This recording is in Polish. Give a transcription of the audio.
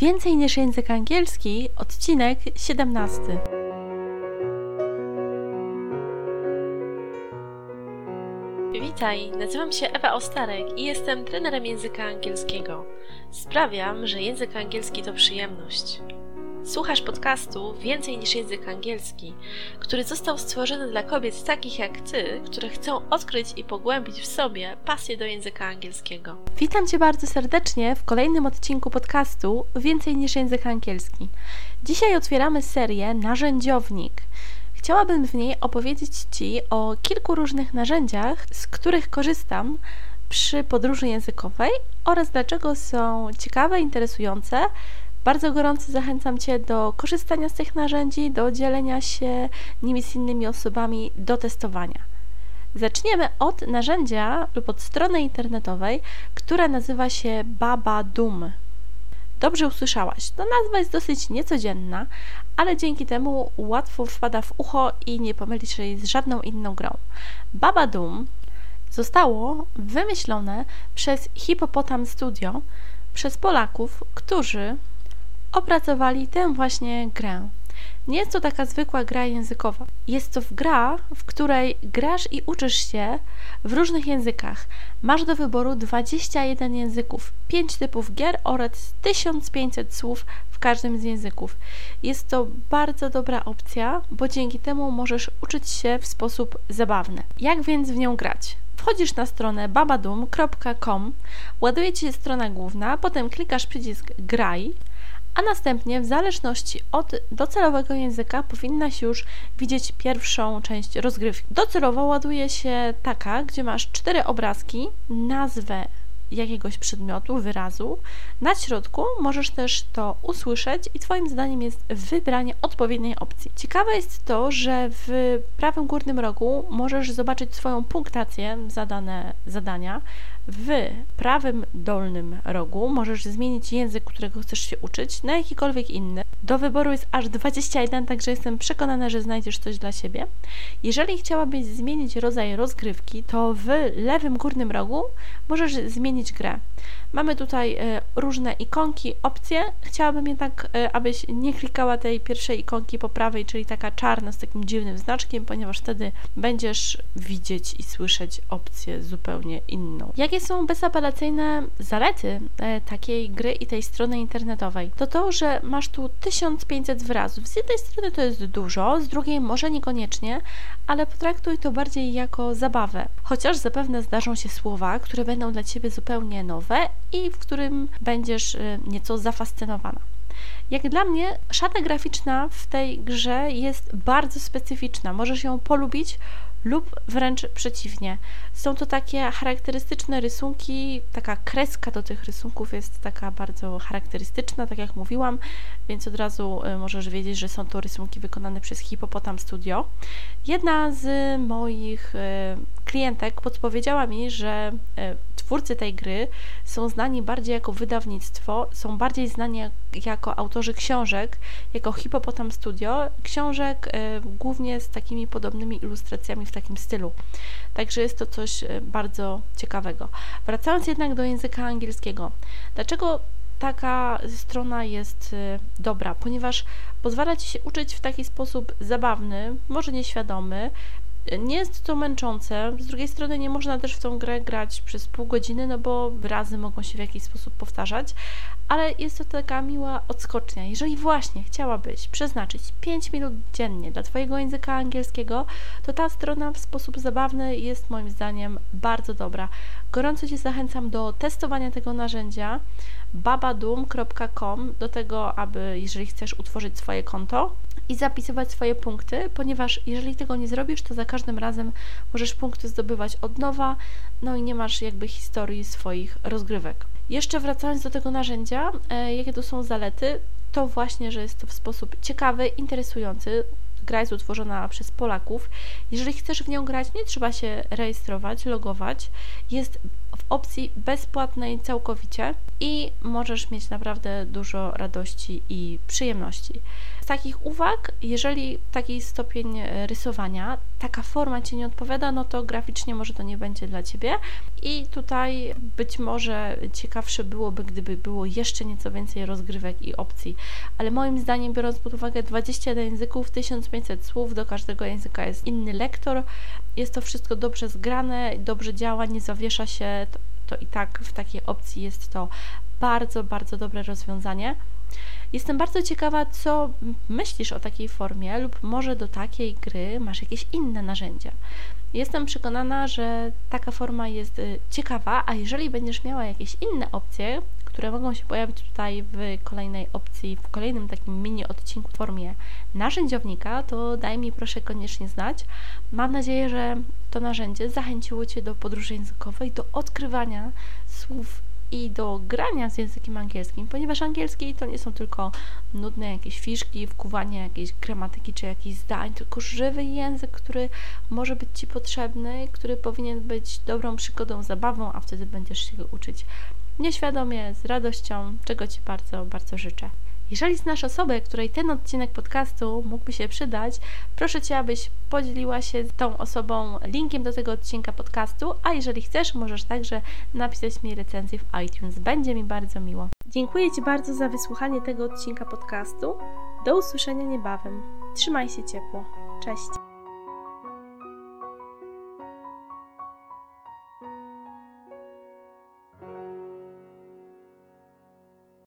Więcej niż język angielski, odcinek 17. Witaj, nazywam się Ewa Ostarek i jestem trenerem języka angielskiego. Sprawiam, że język angielski to przyjemność. Słuchasz podcastu Więcej niż język angielski, który został stworzony dla kobiet takich jak ty, które chcą odkryć i pogłębić w sobie pasję do języka angielskiego. Witam cię bardzo serdecznie w kolejnym odcinku podcastu Więcej niż język angielski. Dzisiaj otwieramy serię Narzędziownik. Chciałabym w niej opowiedzieć Ci o kilku różnych narzędziach, z których korzystam przy podróży językowej oraz dlaczego są ciekawe, interesujące bardzo gorąco zachęcam Cię do korzystania z tych narzędzi, do dzielenia się nimi z innymi osobami, do testowania. Zaczniemy od narzędzia lub od strony internetowej, która nazywa się Baba Dum. Dobrze usłyszałaś. To nazwa jest dosyć niecodzienna, ale dzięki temu łatwo wpada w ucho i nie pomylisz jej z żadną inną grą. Baba Doom zostało wymyślone przez Hippopotam Studio, przez Polaków, którzy opracowali tę właśnie grę. Nie jest to taka zwykła gra językowa. Jest to gra, w której grasz i uczysz się w różnych językach. Masz do wyboru 21 języków, 5 typów gier oraz 1500 słów w każdym z języków. Jest to bardzo dobra opcja, bo dzięki temu możesz uczyć się w sposób zabawny. Jak więc w nią grać? Wchodzisz na stronę babadum.com, ładuje Ci się strona główna, potem klikasz przycisk Graj a następnie w zależności od docelowego języka powinnaś już widzieć pierwszą część rozgrywki. Docelowo ładuje się taka, gdzie masz cztery obrazki, nazwę jakiegoś przedmiotu, wyrazu. Na środku możesz też to usłyszeć i Twoim zadaniem jest wybranie odpowiedniej opcji. Ciekawe jest to, że w prawym górnym rogu możesz zobaczyć swoją punktację za dane zadania. W prawym dolnym rogu możesz zmienić język, którego chcesz się uczyć, na jakikolwiek inny. Do wyboru jest aż 21, także jestem przekonana, że znajdziesz coś dla siebie. Jeżeli chciałabyś zmienić rodzaj rozgrywki, to w lewym górnym rogu możesz zmienić grę. Mamy tutaj e, różne ikonki, opcje. Chciałabym jednak, e, abyś nie klikała tej pierwszej ikonki po prawej, czyli taka czarna z takim dziwnym znaczkiem, ponieważ wtedy będziesz widzieć i słyszeć opcję zupełnie inną. Jakie są bezapelacyjne zalety e, takiej gry i tej strony internetowej? To to, że masz tu 1500 wyrazów. Z jednej strony to jest dużo, z drugiej może niekoniecznie, ale potraktuj to bardziej jako zabawę. Chociaż zapewne zdarzą się słowa, które będą dla Ciebie zupełnie nowe i w którym będziesz y, nieco zafascynowana. Jak dla mnie, szata graficzna w tej grze jest bardzo specyficzna. Możesz ją polubić lub wręcz przeciwnie. Są to takie charakterystyczne rysunki, taka kreska do tych rysunków jest taka bardzo charakterystyczna, tak jak mówiłam, więc od razu y, możesz wiedzieć, że są to rysunki wykonane przez Hippopotam Studio. Jedna z moich y, klientek podpowiedziała mi, że y, twórcy tej gry są znani bardziej jako wydawnictwo, są bardziej znani jako autorzy książek, jako Hippopotam Studio, książek głównie z takimi podobnymi ilustracjami w takim stylu. Także jest to coś e, bardzo ciekawego. Wracając jednak do języka angielskiego. Dlaczego taka strona jest e, dobra? Ponieważ pozwala Ci się uczyć w taki sposób zabawny, może nieświadomy, nie jest to męczące, z drugiej strony nie można też w tą grę grać przez pół godziny, no bo wyrazy mogą się w jakiś sposób powtarzać, ale jest to taka miła odskocznia. Jeżeli właśnie chciałabyś przeznaczyć 5 minut dziennie dla Twojego języka angielskiego, to ta strona w sposób zabawny jest moim zdaniem bardzo dobra. Gorąco Cię zachęcam do testowania tego narzędzia babadum.com do tego, aby jeżeli chcesz utworzyć swoje konto, i zapisywać swoje punkty, ponieważ jeżeli tego nie zrobisz, to za każdym razem możesz punkty zdobywać od nowa, no i nie masz jakby historii swoich rozgrywek. Jeszcze wracając do tego narzędzia, e, jakie tu są zalety, to właśnie, że jest to w sposób ciekawy, interesujący. Gra jest utworzona przez Polaków. Jeżeli chcesz w nią grać, nie trzeba się rejestrować, logować. Jest w opcji bezpłatnej całkowicie i możesz mieć naprawdę dużo radości i przyjemności. Takich uwag, jeżeli taki stopień e, rysowania, taka forma Ci nie odpowiada, no to graficznie może to nie będzie dla Ciebie. I tutaj być może ciekawsze byłoby, gdyby było jeszcze nieco więcej rozgrywek i opcji. Ale moim zdaniem, biorąc pod uwagę 21 języków, 1500 słów, do każdego języka jest inny lektor, jest to wszystko dobrze zgrane, dobrze działa, nie zawiesza się, to, to i tak w takiej opcji jest to bardzo, bardzo dobre rozwiązanie. Jestem bardzo ciekawa, co myślisz o takiej formie, lub może do takiej gry masz jakieś inne narzędzia. Jestem przekonana, że taka forma jest y, ciekawa, a jeżeli będziesz miała jakieś inne opcje, które mogą się pojawić tutaj w kolejnej opcji, w kolejnym takim mini odcinku w formie narzędziownika, to daj mi proszę koniecznie znać. Mam nadzieję, że to narzędzie zachęciło Cię do podróży językowej, do odkrywania słów i do grania z językiem angielskim, ponieważ angielski to nie są tylko nudne jakieś fiszki, wkuwanie jakiejś gramatyki czy jakichś zdań, tylko żywy język, który może być Ci potrzebny, który powinien być dobrą przygodą, zabawą, a wtedy będziesz się go uczyć nieświadomie, z radością, czego Ci bardzo, bardzo życzę. Jeżeli znasz osobę, której ten odcinek podcastu mógłby się przydać, proszę Cię, abyś podzieliła się tą osobą linkiem do tego odcinka podcastu, a jeżeli chcesz, możesz także napisać mi recenzję w iTunes. Będzie mi bardzo miło. Dziękuję Ci bardzo za wysłuchanie tego odcinka podcastu. Do usłyszenia niebawem. Trzymaj się ciepło. Cześć.